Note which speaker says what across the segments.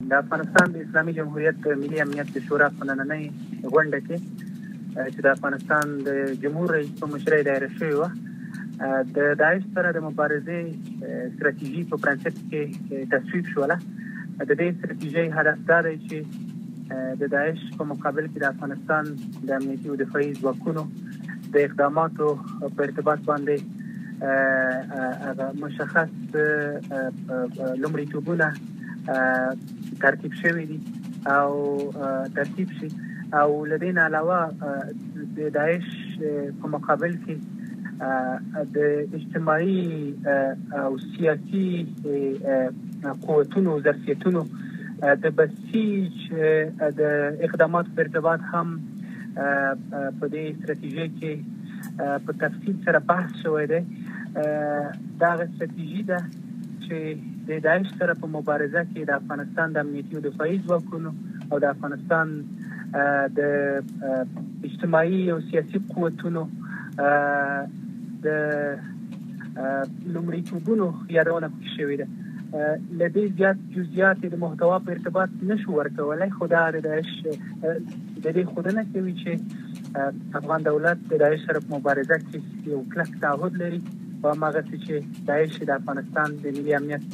Speaker 1: د افغانستان د اسلامي جمهوریت د ملي امنیت د شورا په نننۍ غونډه کې چې د افغانستان د جمهور رئیس په مشرۍ دایره شوې وه د داعش سره د مبارزې ستراتیژي په پرنسپ کې تصویب شوله د دې ستراتیژۍ هدف دا دی چې د داعش په مقابل کې د افغانستان د امنیتي او دفاعي ځواکونو د اقداماتو په ارتباط باندې مشخص لومړیتوبونه ترتیب شوی دی او ترتیب شي او لدین علاوه د داعش په مقابل کې د اجتماعي او سیاسي قوتونو ظرفیتونو د بسیج د اقدامات په ارتباط هم په دې ستراتیژي کې په تفصیل سره بحث شوی دی دا غو ستراتیژي ده چې د داعش سره په مبارزه کې د افغانستان د امنیتي او دفاعي ځواکونو او د افغانستان د اجتماعي او سیاسي قوتونو د لومړیتوبونو یادونه پکې شوې ده له دې زیات جزئیات د محتوا په ارتباط نشو ورکولای خو دا د داعش د دې خودنه کوي چې افغان دولت د داعش سره مبارزه کې یو کلک تعهد لري او هماغسې چې داعش یې د افغانستان د ملي امنیت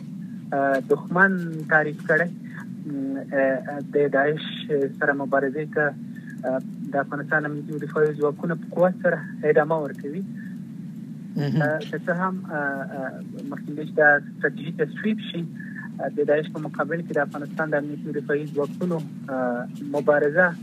Speaker 1: دښمن تعریف کړی د داعش سره مبارزې ته د افغانستان امنیتي او دفاعي ځواکونه په قوت سره ادامه ورکوي که څه هم مخکې دا ستراتیژي تصویب شي د داعش په مقابل کې د افغانستان د امنیتي او دفاعي ځواکونو مبارزه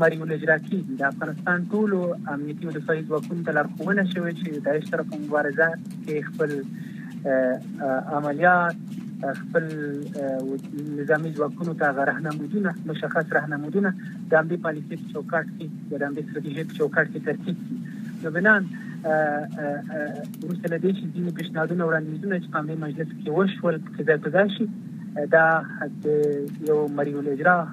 Speaker 1: مریون اجرا کېږي. د افغانستان ټولو امنیتي او دفاعي ځواکونو ته لارښوونه شوې چې د داعش سره په مبارزه کې خپل عملیات خپل نظامي ځواکونو ته هغه رهنمودونه مشخص رهنمودونه د همدې پالیسۍ په چوکاټ کې یا د همدې ستراتیژۍ په چوکاټ کې ترتیب کړي نو بنان وروسته له دې چې ځینې پیشنهادونه وړاندیزونه چې په همدې مجلس کې وشول پکې ځای په ځای شي دا د یو مریول اجرا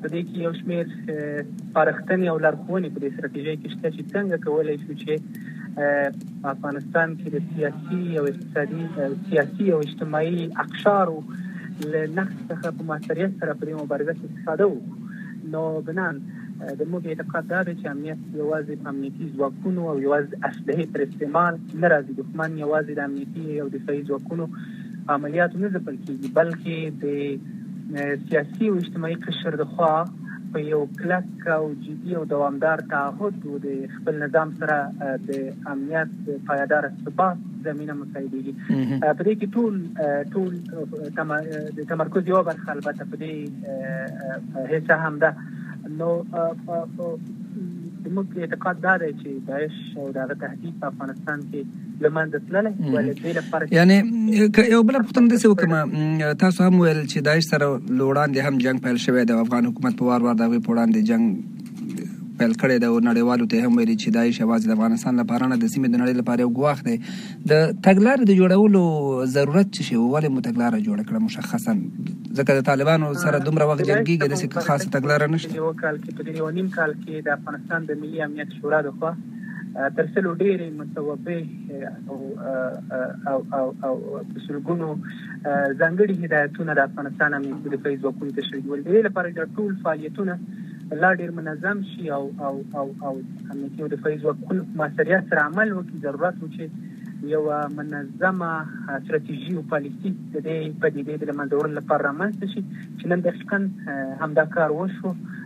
Speaker 1: په
Speaker 2: دې کې یو
Speaker 1: شمېر سپارښتنې او لارښوونې په دې ستراتیژۍ کې شته چې څنګه کولای شو چې په افغانستان کې د سیاسي او اقتصادي سیاسي او اجتماعي اقشارو له نقص څخه په موثریت سره په دې مبارزه کې استفاده وکړو نو بناً د موږ اعتقاد دا دی چې امنیت یوازې په امنیتي ځواکونو او یوازې اسلحې پر استعمال نه راځي دښمن یوازې د امنیتي او دفاعي ځواکونو په عملیاتو نه ځپل کېږي، بلکې د سیاسي او اجتماعي قشر د خوا په یو کلک او جدي او دوامدار تعهد او د خپل نظام سره د امنیت د پایدار ثبات زمینه مساعدېږي. په دې کې ټول ټول د تمرکز یوه برخه البته په دې هڅه هم ده نو زموږ اعتقاد دا دی چې داعش او د هغه تهدید په افغانستان کې لمانځه تللی ولې دوی لپاره
Speaker 2: یعنی یو بل پوښتنه د څه وکم تاسو هم ویل چې دایښ سره لوړان دي هم جنگ پیل شوی د افغان حکومت په وار وار د وی پوړان دي جنگ پیل کړی دا نړیوالو ته هم ویلي چې دایښ اواز د افغانستان لپاره نه د سیمې د نړۍ لپاره یو غواخ دی د تګلارې د جوړولو ضرورت چې شی ولې متګلاره جوړ کړه مشخصا ځکه د طالبانو سره دومره وخت جنگي کې د څه خاصه تګلارې نشته
Speaker 1: یو کال کې په دې یو نیم کال کې د افغانستان د ملي امنیت شورا د خوا تر سلو ډېرې متوبې او په سلګونو ځانګړي هدایتونه د افغانستان امنیتي دفاعي ځواکونو ته شوي دي، ولې د دې لپاره چې ټول فعالیتونه لا ډېر منظم شي او امنیتي او دفاعي ځواکونه په موثریت سره عمل وکړي، ضرورت و چې یوه منظمه ستراتیژي او پالیسي د دې پدیدې د له منځه وړلو لپاره رامنځته شي چې نن دقیقا همدا کار وشو.